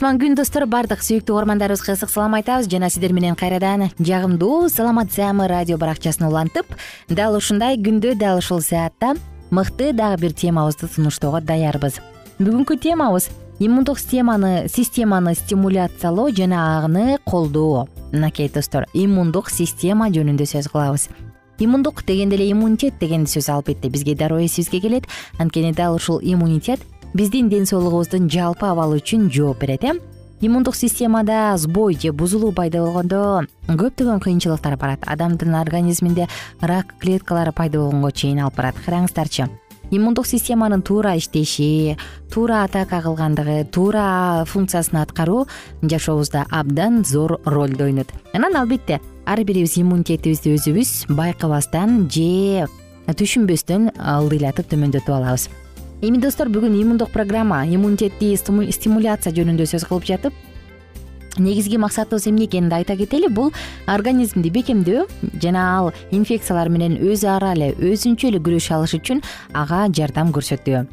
кутман күн достор. Баардык сүйүктүү угармандарыбызга ысык салам айтабыз. Жана сиздер менен кайрадан жагымдуу саламат саамы радио баракчасын улантып дал ушундай күндө дал ушул саатта мыкты дагы бир темабызды сунуштоого даярбыз. Бүгүнкү темабыз иммундук системаны системаны стимуляциялоо жана аны колдоо. Мынакей достор иммундук система жөнүндө сөз кылабыз. Иммундук дегенде эле иммунитет деген сөз албетте бизге дароо эсибизге келет. Анткени дал ушул иммунитет биздин ден соолугубуздун жалпы абалы үчүн жооп берет э? Иммундук системада сбой же бузулуу пайда болгондо көптөгөн кыйынчылыктар барат. Адамдын организминде рак клеткалары пайда болгонго чейин алып барат. Караңыздарчы иммундук системанын туура иштеши туура атака кылгандыгы туура функциясын аткаруу жашообузда абдан зор ролду ойнойт анан албетте ар бирибиз иммунитетибизди өзүбүз байкабастан же түшүнбөстөн ылдыйлатып төмөндөтүп алабыз эми достор бүгүн иммундук программа иммунитетти стимуляция жөнүндө сөз кылып жатып негизги максатыбыз эмне экенин да айта кетели. Бул организмди бекемдөө жана ал инфекциялар менен өзү ара эле өзүнчө эле күрөшө алыш үчүн ага жардам көрсөтүү.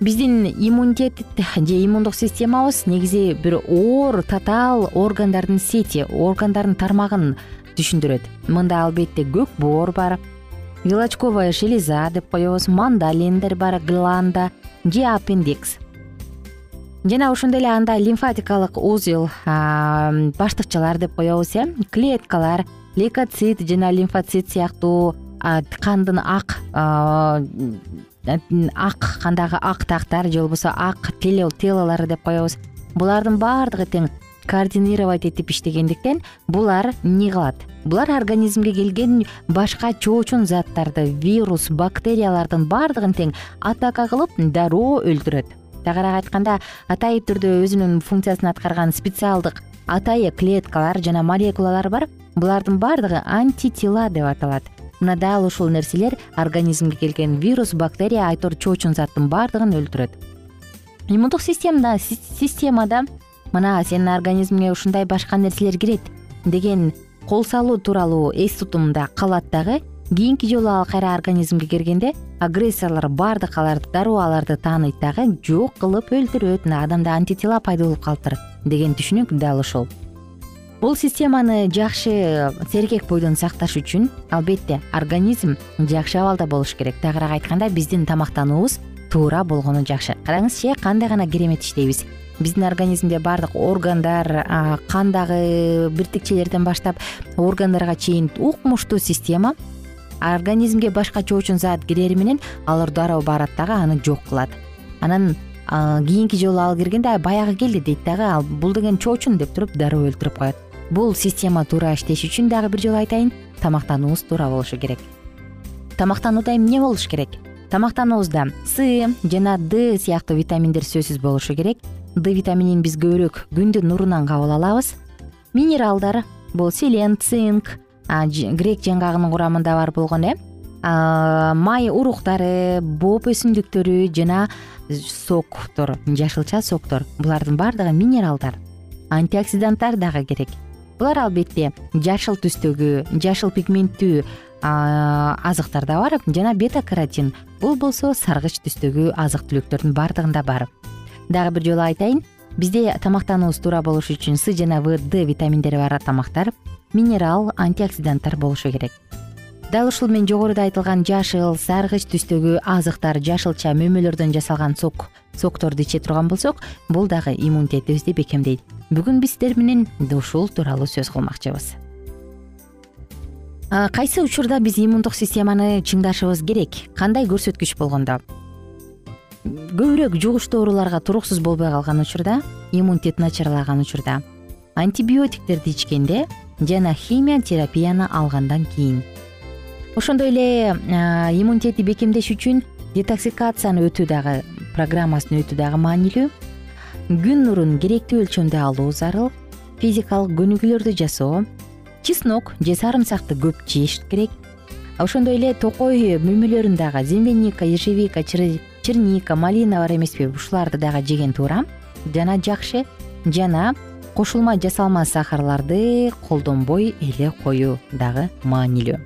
Биздин иммунитет же иммундук системабыз негизи бир оор татаал органдардын сети органдардын тармагын түшүндүрөт. Мында албетте көк боор бар вилочковая железа деп коебуз мандалиндер бар гланда же аппендикс жана ошондой эле анда лимфатикалык узел баштыкчалар деп коебуз э клеткалар лейкоцит жана лимфоцит сыяктуу кандын ак ак кандагы ак тактар же болбосо ак телолары деп коебуз. Булардын баардыгы тең координировать этип иштегендиктен булар эмне кылат булар организмге келген башка чоочун заттарды вирус бактериялардын баардыгын тең атака кылып дароо өлтүрөт. Тагыраак айтканда атайын түрдө өзүнүн функциясын аткарган специалдык атайы клеткалар жана молекулалар бар. Булардын баардыгы антитела деп аталат. Мына дал ушул нерселер организмге келген вирус бактерия айтор чоочун заттын баардыгын өлтүрөт. Иммундук системада мына сенин организмиңе ушундай башка нерселер кирет деген кол салуу тууралуу эс тутумда калат дагы кийинки жолу ал кайра организмге киргенде агрессорлор баардык аларды дароо аларды тааныйт дагы жок кылып өлтүрөт мына адамда антитела пайда болуп калыптыр деген түшүнүк дал ушул. Бул системаны жакшы сергек бойдон сакташ үчүн албетте организм жакшы абалда болуш керек. Тагыраак айтканда биздин тамактануубуз туура болгону жакшы. Караңызчы кандай гана керемет иштейбиз биздин организмде баардык органдар кандагы биртикчелерден баштап органдарга чейин укмуштуу система организмге башка чоочун зат кирери менен алар дароо барат дагы аны жок кылат. Анан кийинки жолу ал киргенде баягы келди дейт дагы ал бул деген чоочун деп туруп дароо өлтүрүп коет. Бул система туура иштеш үчүн дагы бир жолу айтайын тамактануубуз туура болушу керек. Тамактанууда эмне болуш керек? Тамактануубузда с жана д сыяктуу витаминдер сөзсүз болушу керек д витаминин биз көбүрөөк күндүн нурунан кабыл алабыз. Минералдар бул селен цинк грек жаңгагынын курамында бар болгон э? Май уруктары бооп өсүмдүктөрү жана соктор жашылча соктор. Булардын баардыгы минералдар антиоксиданттар дагы керек. Булар албетте жашыл түстөгү жашыл пигменттүү азыктар да бар жана бета каротин бул болсо саргыч түстөгү азык түлүктөрдүн баардыгында бар дагы бир жолу айтайын. Бизде тамактануубуз туура болуш үчүн с жана в д витаминдери бар тамактар минерал антиоксиданттар болушу керек. Дал ушул мен жогоруда айтылган жашыл саргыч түстөгү азыктар жашылча мөмөлөрдөн жасалган сок сокторду иче турган болсок бул дагы иммунитетибизди бекемдейт. Бүгүн биз сиздер менен ушул тууралуу сөз кылмакчыбыз. Кайсы учурда биз иммундук системаны чыңдашыбыз керек? Кандай көрсөткүч болгондо көбүрөөк жугуштуу ооруларга туруксуз болбой калган учурда иммунитет начарлаган учурда антибиотиктерди ичкенде жана химия терапияны алгандан кийин. Ошондой эле иммунитетти бекемдеш үчүн детоксикацияны өтүү дагы программасын өтүү дагы маанилүү. Күн нурун керектүү өлчөмдө алуу зарыл физикалык көнүгүүлөрдү жасоо чеснок же сарымсакты көп жеш керек. Ошондой эле токой мөмөлөрүн дагы земляника ежевика черника малина бар эмеспи ушуларды дагы жеген туура жана жакшы жана кошулма жасалма сахарларды колдонбой эле коюу дагы маанилүү.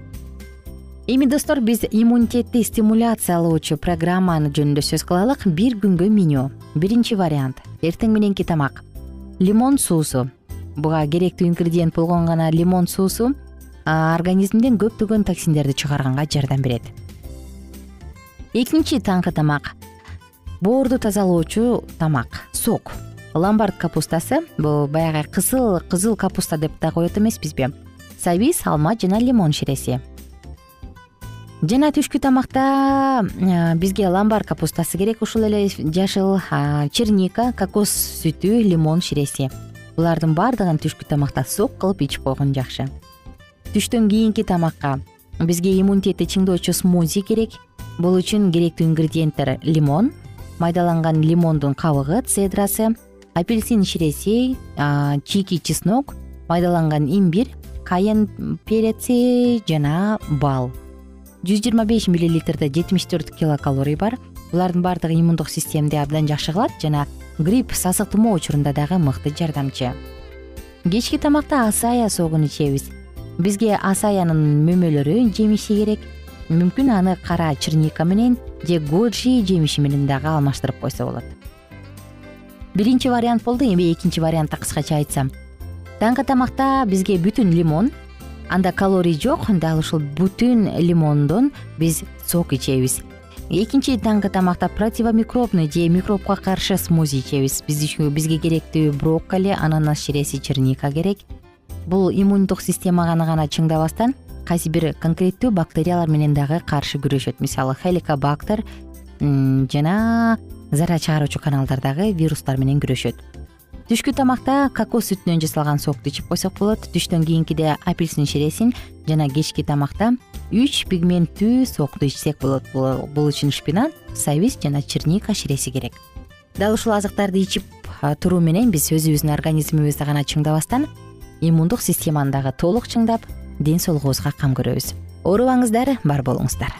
Эми достор биз иммунитетти стимуляциялоочу программаны жөнүндө сөз кылалык. Бир күнгө меню. Биринчи вариант. Эртең мененки тамак. Лимон суусу. Буга керектүү ингредиент болгон гана лимон суусу организмден көптөгөн токсиндерди чыгарганга жардам берет экинчи таңкы тамак. Боорду тазалоочу тамак сок. Ломбард капустасы бул баягы кызыл кызыл капуста деп да коет эмеспизби сабиз алма жана лимон ширеси. Жана түшкү тамакта бизге ломбард капустасы керек ушул эле жашыл черника кокос сүтү лимон ширеси. Булардын баардыгын түшкү тамакта сок кылып ичип койгон жакшы. Түштөн кийинки тамакка бизге иммунитетти чыңдоочу смузи керек бул үчүн керектүү ингредиенттер лимон майдаланган лимондун кабыгы цедрасы апельсин ширеси чийки чеснок майдаланган имбирь кайен переци жана бал. Жүз жыйырма беш миллилитрде жетимиш төрт килокалорий бар. Булардын баардыгы иммундук системди абдан жакшы кылат жана грипп сасык тумоо учурунда дагы мыкты жардамчы. Кечки тамакта асая согун ичебиз. Бизге асаянын мөмөлөрү жемиши керек мүмкүн аны кара черника менен же годжи жемиши менен дагы алмаштырып койсо болот. Биринчи вариант болду эми экинчи вариантты кыскача айтсам. Таңкы тамакта бизге бүтүн лимон анда калорий жок дал ушул бүтүн лимондон биз сок ичебиз. Экинчи таңкы тамакта противомикробный же микробко каршы смузи ичебиз. Бизге керектүү брокколи ананас ширеси черника керек. Бул иммундук системаны гана чыңдабастан кайсы бир конкреттүү бактериялар менен дагы каршы күрөшөт. Мисалы хеликобактер жана зара чыгаруучу каналдардагы вирустар менен күрөшөт. Түшкү тамакта кокос сүтүнөн жасалган сокту ичип койсок болот. Түштөн кийинкиде апельсин ширесин жана кечки тамакта үч пигменттүү сокту ичсек болот. Бул үчүн шпинат сабиз жана черника ширеси керек. Дал ушул азыктарды ичип туруу менен биз өзүбүздүн организмибизди гана чыңдабастан иммундук системаны дагы толук чыңдап ден соолугубузга кам көрөбүз. Оорубаңыздар бар болуңуздар.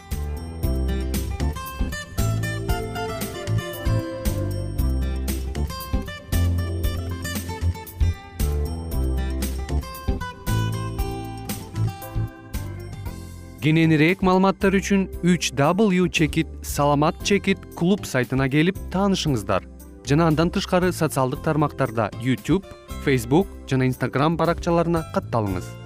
Кененирээк маалыматтар үчүн үч w чекит саламат чекит клуб сайтына келип таанышыңыздар. Жана андан тышкары социалдык тармактарда youtube facebook жана instagram баракчаларына катталыңыз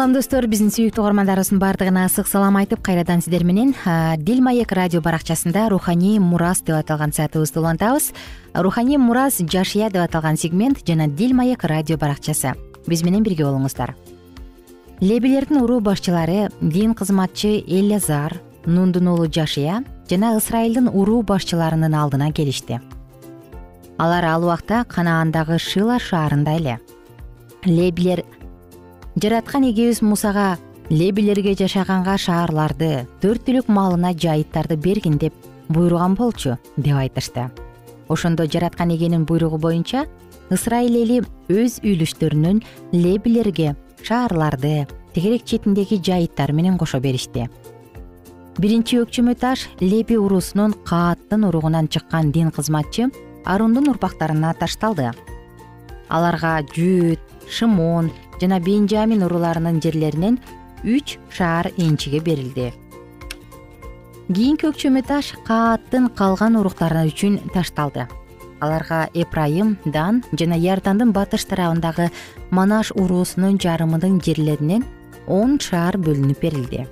салам достор. Биздин сүйүктүү угармандарыбыздын баардыгына ысык салам айтып кайрадан сиздер менен дил маек радио баракчасында руханий мурас деп аталган саатыбызды улантабыз. Руханий мурас жашыя деп аталган сегмент жана дил маек радио баракчасы. Биз менен бирге болуңуздар. Лебилердин уруу башчылары дин кызматчы элязар нундун уулу жашия жана ысрайылдын уруу башчыларынын алдына келишти. Алар ал убакта канаандагы шила шаарында эле. Лебилер жараткан эгебиз мусага лебилерге жашаганга шаарларды төрт түлүк малына жайыттарды бергин деп буйруган болчу деп айтышты. Ошондо жараткан эгенин буйругу боюнча ысрайыл эли өз үйлүштөрүнөн лебилерге шаарларды тегерек четиндеги жайыттары менен кошо беришти. Биринчи өкчөмө таш леби уруусунун кааттын уругунан чыккан дин кызматчы арундун урпактарына ташталды. Аларга жүүт шымон жана бенжамин урууларынын жерлеринен үч шаар энчиге берилди. Кийинки өкчөмө таш кааттын калган уруктары үчүн ташталды. Аларга эпрайым дан жана иордандын батыш тарабындагы манаш уруусунун жарымынын жерлеринен он шаар бөлүнүп берилди.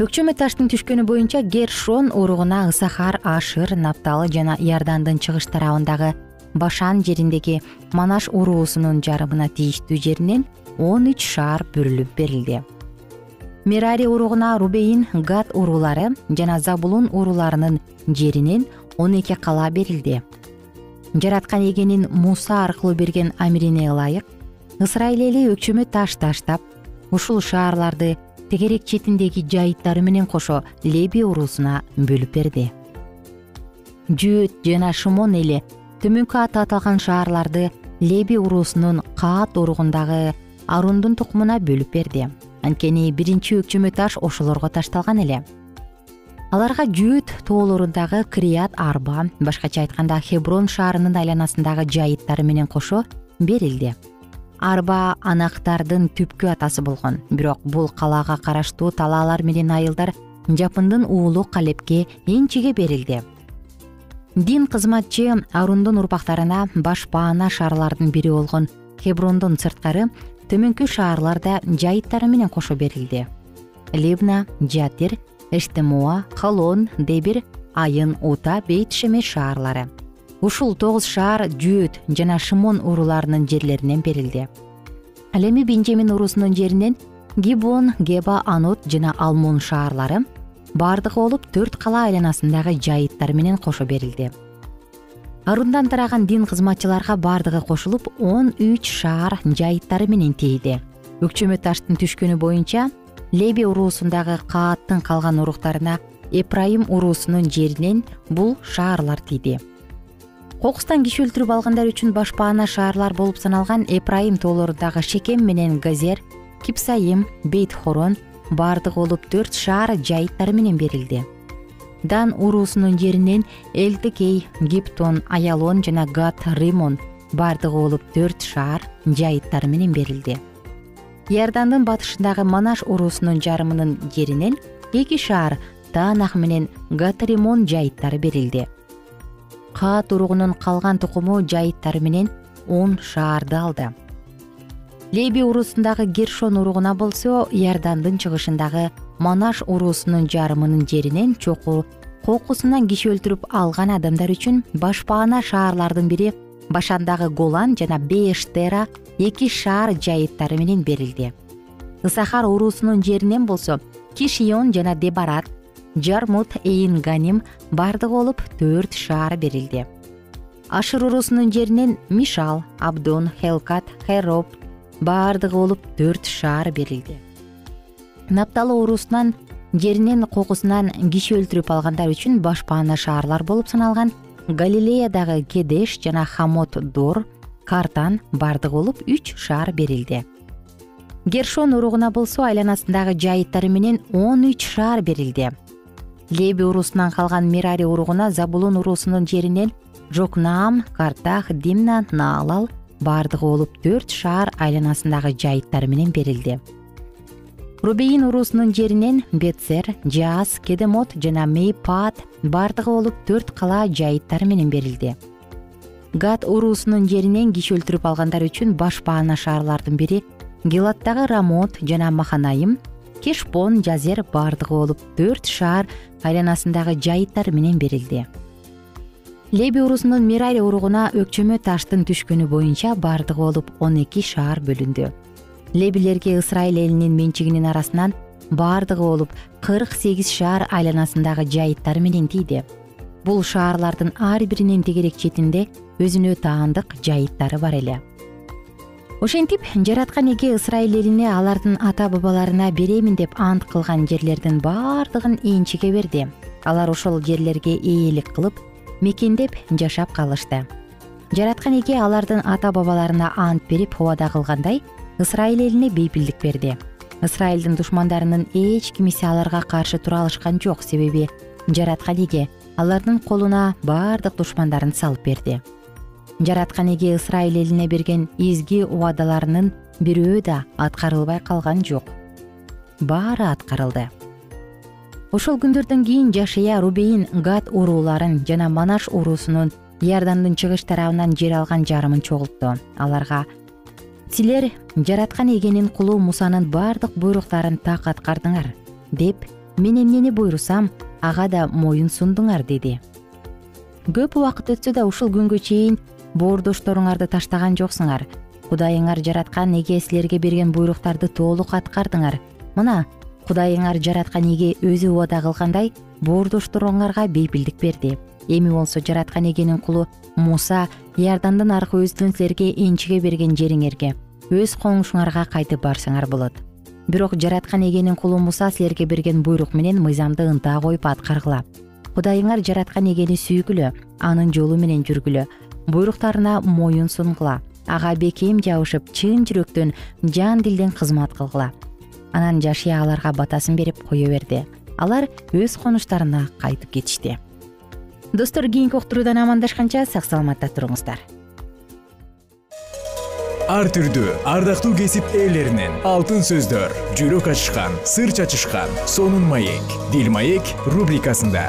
Өкчөмө таштын түшкөнү боюнча гершон уругуна ысахар ашыр напталы жана иордандын чыгыш тарабындагы башан жериндеги манаш уруусунун жарымына тийиштүү жеринен он үч шаар бөлүнүп берилди. Мерари уругуна рубейин гад уруулары жана забулун урууларынын жеринен он эки кала берилди. Жараткан эгенин муса аркылуу берген амирине ылайык ысрайыл эли өкчөмө таш таштап ушул шаарларды тегерек четиндеги жайыттары менен кошо леби уруусуна бөлүп берди. Жөөт жана шымон эли төмөнкү аты аталган шаарларды леби уруусунун каат уругундагы арундун тукумуна бөлүп берди. Анткени биринчи өкчөмө таш ошолорго ташталган эле. Аларга жүүт тоолорундагы крият арба башкача айтканда хеброн шаарынын айланасындагы жайыттары менен кошо берилди. Арба анактардын түпкү атасы болгон. Бирок бул калаага караштуу талаалар менен айылдар жапындын уулу калепке энчиге берилди дин кызматчы арундун урпактарына баш баана шаарлардын бири болгон хеброндон сырткары төмөнкү шаарлар да жайыттары менен кошо берилди. Либна жатир эштемоа холон дебир айын ута бейт шемеш шаарлары. Ушул тогуз шаар жөөт жана шымон урууларынын жерлеринен берилди. Ал эми бенжемин уруусунун жеринен гибон геба анот жана алмон шаарлары баардыгы болуп төрт кала айланасындагы жайыттар менен кошо берилди. Арундан тараган дин кызматчыларга баардыгы кошулуп он үч шаар жайыттары менен тийди өкчөмө таштын түшкөнү боюнча леби уруусундагы кааттын калган уруктарына эпрайым уруусунун жеринен бул шаарлар тийди кокустан киши өлтүрүп алгандар үчүн башпаана шаарлар болуп саналган эпрайым тоолорундагы шекем менен газер кипсайым бейт хорон баардыгы болуп төрт шаар жайыттары менен берилди. Дан уруусунун жеринен элтикей гиптон аялон жана гат римон баардыгы болуп төрт шаар жайыттары менен берилди. Иордандын батышындагы манаш уруусунун жарымынын жеринен эки шаар таанах менен гатримон жайыттары берилди. Каат уругунун калган тукуму жайыттары менен он шаарды алды леби уруусундагы гершон уругуна болсо иордандын чыгышындагы манаш уруусунун жарымынын жеринен чокуу кокусунан киши өлтүрүп алган адамдар үчүн башпаана шаарлардын бири башандагы голан жана бештера эки шаар жайыттары менен берилди. Ысахар уруусунун жеринен болсо кишион жана дебарат жармут эйин ганим баардыгы болуп төрт шаар берилди. Ашыр уруусунун жеринен мишал абдон хелкат хероб баардыгы болуп төрт шаар берилди. Напталы уруусунан жеринен кокусунан киши өлтүрүп алгандар үчүн башпаана шаарлар болуп саналган галилеядагы кедеш жана хамот дор картан баардыгы болуп үч шаар берилди. Гершон уругуна болсо айланасындагы жайыттары менен он үч шаар берилди. Леби уруусунан калган мерари уругуна забулун уруусунун жеринен жокнаам картах димна наалал баардыгы болуп төрт шаар айланасындагы жайыттары менен берилди. Рубейин уруусунун жеринен бетсер жаас кедемот жана мейпаат баардыгы болуп төрт кала жайыттары менен берилди. Гат уруусунун жеринен киши өлтүрүп алгандар үчүн башпаана шаарлардын бири гелаттагы рамот жана маханайым кешпон жазер баардыгы болуп төрт шаар айланасындагы жайыттары менен берилди леби уруусунун мерари уругуна өкчөмө таштын түшкөнү боюнча баардыгы болуп он эки шаар бөлүндү. Лебилерге ысрайыл элинин менчигинин арасынан баардыгы болуп кырк сегиз шаар айланасындагы жайыттары менен тийди. Бул шаарлардын ар биринин тегерек четинде өзүнө таандык жайыттары бар эле. Ошентип жараткан эге ысрайыл элине алардын ата бабаларына беремин деп ант кылган жерлердин баардыгын энчиге берди. Алар ошол жерлерге ээлик кылып мекендеп жашап калышты. Жараткан эге алардын ата бабаларына ант берип убада кылгандай ысрайыл элине бейпилдик берди. Ысрайылдын душмандарынын эч кимиси аларга каршы тура алышкан жок себеби жараткан эге алардын колуна баардык душмандарын салып берди. Жараткан эге ысрайыл элине берген изги убадаларынын бирөө да аткарылбай калган жок. Баары аткарылды ошол күндөрдөн кийин жашия рубейин гад урууларын жана манаш уруусунун иордандын чыгыш тарабынан жер алган жарымын чогултту аларга силер жараткан эгенин кулу мусанын баардык буйруктарын так аткардыңар деп мен эмнени буйрусам ага да моюн сундуңар деди. Көп убакыт өтсө да ушул күнгө чейин боордошторуңарды таштаган жоксуңар. Кудайыңар жараткан эге силерге берген буйруктарды толук аткардыңар. Мына кудайыңар жараткан эге өзү убада кылгандай боордошторуңарга бейпилдик берди. Эми болсо жараткан эгенин кулу муса иордандын аркы өзүнүн силерге энчиге берген жериңерге өз коңушуңарга кайтып барсаңар болот. Бирок жараткан эгенин кулу муса силерге берген буйрук менен мыйзамды ынта коюп аткаргыла. Кудайыңар жараткан эгени сүйгүлө анын жолу менен жүргүлө буйруктарына моюн сунгула ага бекем жабышып чын жүрөктөн жан дилден кызмат кылгыла анан жашия аларга батасын берип кое берди. Алар өз конуштарына кайтып кетишти. Достор кийинки уктуруудан амандашканча сак саламатта туруңуздар. Ар түрдүү ардактуу кесип ээлеринен алтын сөздөр жүрөк ачышкан сыр чачышкан сонун маек дил маек рубрикасында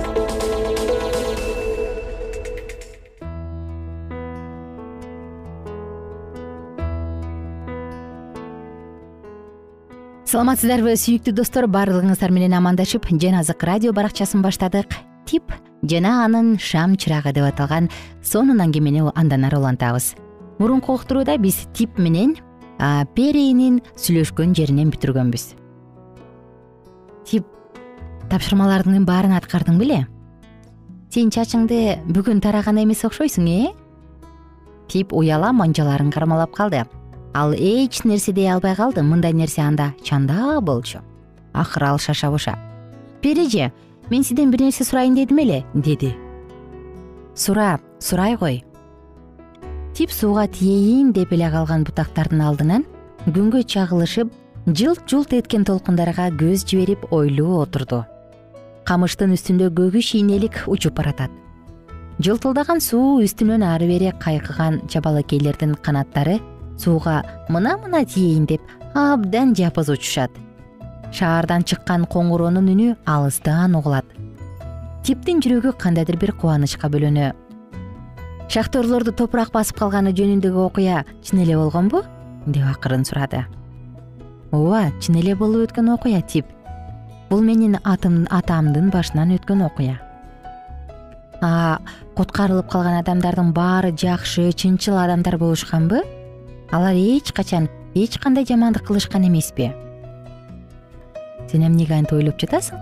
саламатсыздарбы сүйүктүү достор баардыгыңыздар менен амандашып жан азык радио баракчасын баштадык. Тип жана анын шам чырагы деп аталган сонун аңгемени андан ары улантабыз. Мурунку уктурууда биз тип менен перинин сүйлөшкөн жеринен бүтүргөнбүз. Тип тапшырмаларыңдын баарын аткардың беле? Сен чачыңды бүгүн тараган эмес окшойсуң э? Тип уяла манжаларын кармалап калды ал эч нерсе дей албай калды мындай нерсе анда чанда болчу. Акыры ал шаша буша пери эже мен сизден бир нерсе сурайын дедим эле деди. Сура сурай кой. Тип сууга тиейин деп эле калган бутактардын алдынан күнгө чагылышып жылт жулт эткен толкундарга көз жиберип ойлуу отурду. Камыштын үстүндө көгүш ийнелик учуп баратат. Жылтылдаган суу үстүнөн ары бери кайкыган чабалакейлердин канаттары сууга мына мына тиейин деп абдан жапыз учушат. Шаардан чыккан коңуроонун үнү алыстан угулат. Типтин жүрөгү кандайдыр бир кубанычка бөлөнө. Шахтерлорду топурак басып калганы жөнүндөгү окуя чын эле болгонбу? деп акырын сурады. Ооба чын эле болуп өткөн окуя тип. Бул менин атамдын башынан өткөн окуя а куткарылып калган адамдардын баары жакшы чынчыл адамдар болушканбы алар эч качан эч кандай жамандык кылышкан эмеспи. Сен эмнеге антип ойлоп жатасың?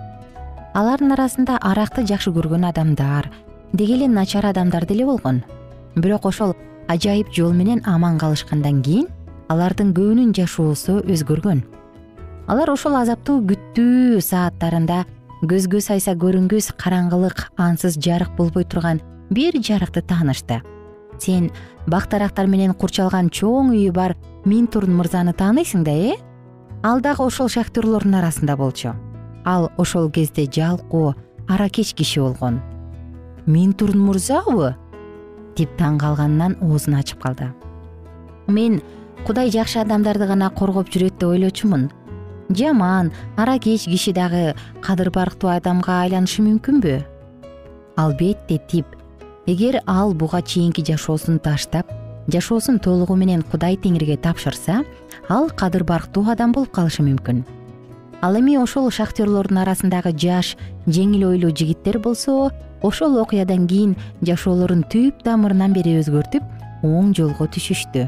Алардын арасында аракты жакшы көргөн адамдар деги эле начар адамдар деле болгон. Бирок ошол ажайып жол менен аман калышкандан кийин алардын көбүнүн жашоосу өзгөргөн. Алар ошол азаптуу күттүү сааттарында көзгө сайса көрүнгүс караңгылык ансыз жарык болбой турган бир жарыкты таанышты сен бак дарактар менен курчалган чоң үйү бар минтурн мырзаны тааныйсың да э? Ал дагы ошол шахтерлордун арасында болчу. Ал ошол кезде жалкоо аракеч киши болгон. Минтурн мырзабы деп таң калганынан оозун ачып калды. Мен кудай жакшы адамдарды гана коргоп жүрөт деп ойлочумун. Жаман аракеч киши дагы кадыр барктуу адамга айланышы мүмкүнбү? Албетте тип эгер ал буга чейинки жашоосун таштап жашоосун толугу менен кудай теңирге тапшырса ал кадыр барктуу адам болуп калышы мүмкүн. Ал эми ошол шахтерлордун арасындагы жаш жеңил ойлуу жигиттер болсо ошол окуядан кийин жашоолорун түп тамырынан бери өзгөртүп оң жолго түшүштү.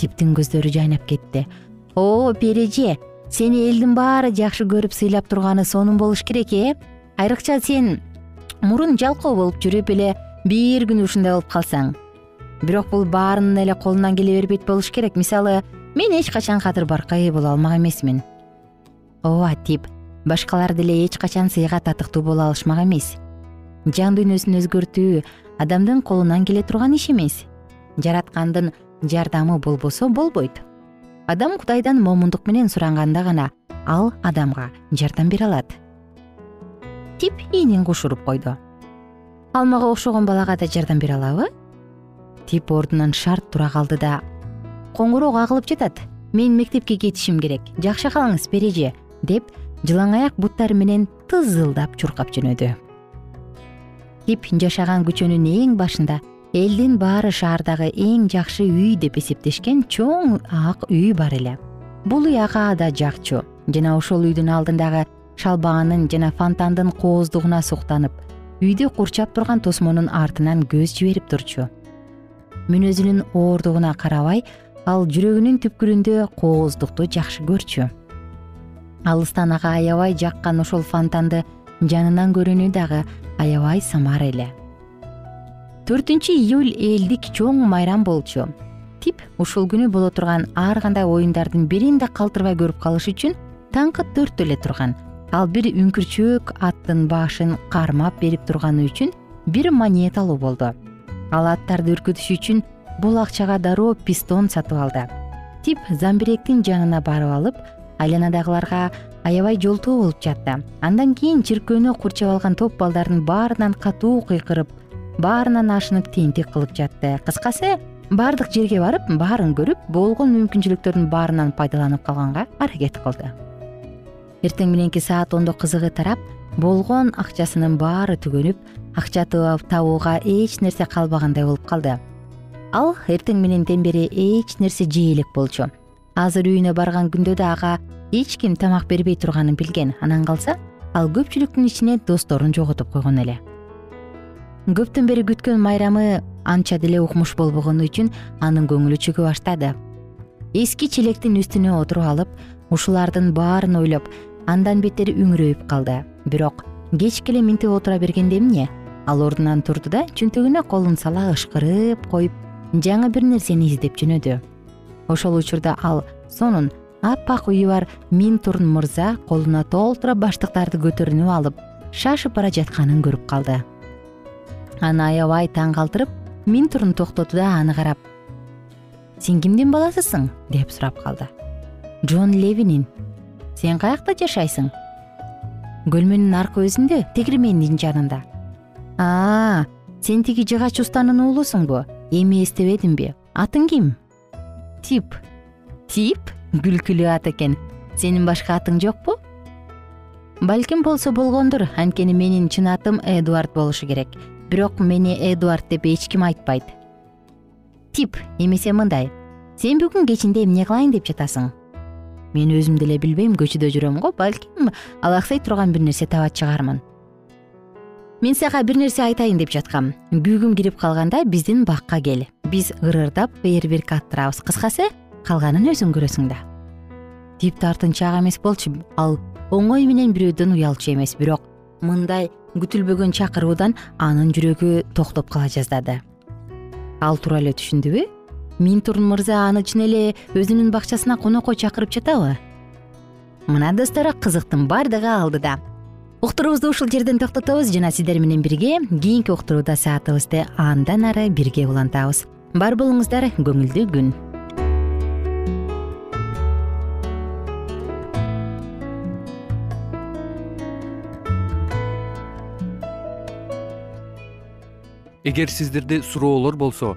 Типтин көздөрү жайнап кетти. О пери эже сени элдин баары жакшы көрүп сыйлап турганы сонун болуш керек э? Айрыкча сен мурун жалкоо болуп жүрүп эле бир күнү ушундай болуп калсаң. Бирок бул баарынын эле колунан келе бербейт болуш керек. Мисалы мен эч качан кадыр баркка ээ боло алмак эмесмин. Ооба тип башкалар деле эч качан сыйга татыктуу боло алышмак эмес. Жан дүйнөсүн өзгөртүү адамдын колунан келе турган иш эмес. Жараткандын жардамы болбосо болбойт. Адам кудайдан момундук менен суранганда гана ал адамга жардам бере алат тип ийнин кушуруп койду. Ал мага окшогон балага да жардам бере алабы? Тип ордунан шарт тура калды да коңгуроо кагылып жатат. Мен мектепке кетишим керек. Жакшы калыңыз пери эже деп жылаң аяк буттары менен тызылдап чуркап жөнөдү. Тип жашаган көчөнүн эң башында элдин баары шаардагы эң жакшы үй деп эсептешкен чоң ак үй бар эле. Бул үй ага да жакчу. Жана ошол үйдүн алдындагы шалбаанын жана фонтандын кооздугуна суктанып үйдү курчап турган тосмонун артынан көз жиберип турчу. Мүнөзүнүн оордугуна карабай ал жүрөгүнүн түпкүрүндө кооздукту жакшы көрчү. Алыстан ага аябай жаккан ошол фонтанды жанынан көрүүнү дагы аябай самар эле. Төртүнчү июль элдик чоң майрам болчу. Тип ушул күнү боло турган ар кандай оюндардын бирин да калтырбай көрүп калыш үчүн таңкы төрттө эле турган ал бир үңкүрчөөк аттын башын кармап берип турганы үчүн бир монета алуу болду. Ал аттарды үркүтүш үчүн бул акчага дароо пистон сатып алды. Тип замбиректин жанына барып алып айланадагыларга аябай жолтоо болуп жатты. Андан кийин чиркөөнү курчап алган топ балдардын баарынан катуу кыйкырып баарынан ашынып тентек кылып жатты. Кыскасы баардык жерге барып баарын көрүп болгон мүмкүнчүлүктөрдүн баарынан пайдаланып калганга аракет кылды эртең мененки саат ондо кызыгы тарап болгон акчасынын баары түгөнүп акча табууга эч нерсе калбагандай болуп калды. Ал эртең мененден бери эч нерсе жей элек болчу. Азыр үйүнө барган күндө да ага эч ким тамак бербей турганын билген. Анан калса ал көпчүлүктүн ичине досторун жоготуп койгон эле. Көптөн бери күткөн майрамы анча деле укмуш болбогону үчүн анын көңүлү чөгө баштады эски челектин үстүнө отуруп алып ушулардын баарын ойлоп андан бетер үңүрөйүп калды. Бирок кечке эле минтип отура бергенде эмне? Ал ордунан турду да чөнтөгүнө колун сала ышкырып коюп жаңы бир нерсени издеп жөнөдү. Ошол учурда ал сонун аппак үйү бар минтурн мырза колуна толтура баштыктарды көтөрүнүп алып шашып бара жатканын көрүп калды. Аны аябай таң калтырып минтурн токтоду да аны карап сен кимдин баласысың деп сурап калды. Джон левинин сен каякта жашайсың? Көлмөнүн аркы өзүндө тегирмендин жанында. А сен тиги жыгач устанын уулусуңбу эми эстебедимби атың ким? Тип. Тип? Күлкүлүү ат экен. Сенин башка атың жокпу балким болсо болгондур анткени менин чын атым эдуард болушу керек. Бирок мени эдуард деп эч ким айтпайт. Тип эмесе мындай. Сен бүгүн кечинде эмне кылайын деп жатасың мен өзүм деле билбейм көчөдө жүрөм го балким алаксай турган бир нерсе таба чыгармын. Мен сага бир нерсе айтайын деп жаткам. Күүгүм кирип калганда биздин бакка кел. Биз ырырдап фейерверк аттырабыз кыскасы калганын өзүң көрөсүң да. Тип тартынчаак эмес болчу. Ал оңой менен бирөөдөн уялчу эмес. Бирок мындай күтүлбөгөн чакыруудан анын жүрөгү токтоп кала жаздады ал туура эле түшүндүбү минтурн мырза аны чын эле өзүнүн бакчасына конокко чакырып жатабы? Мына достор кызыктын баардыгы алдыда. Уктуруубузду ушул жерден токтотобуз жана сиздер менен бирге кийинки уктурууда саатыбызды андан ары бирге улантабыз. Бар болуңуздар көңүлдүү күн. Эгер сиздерде суроолор болсо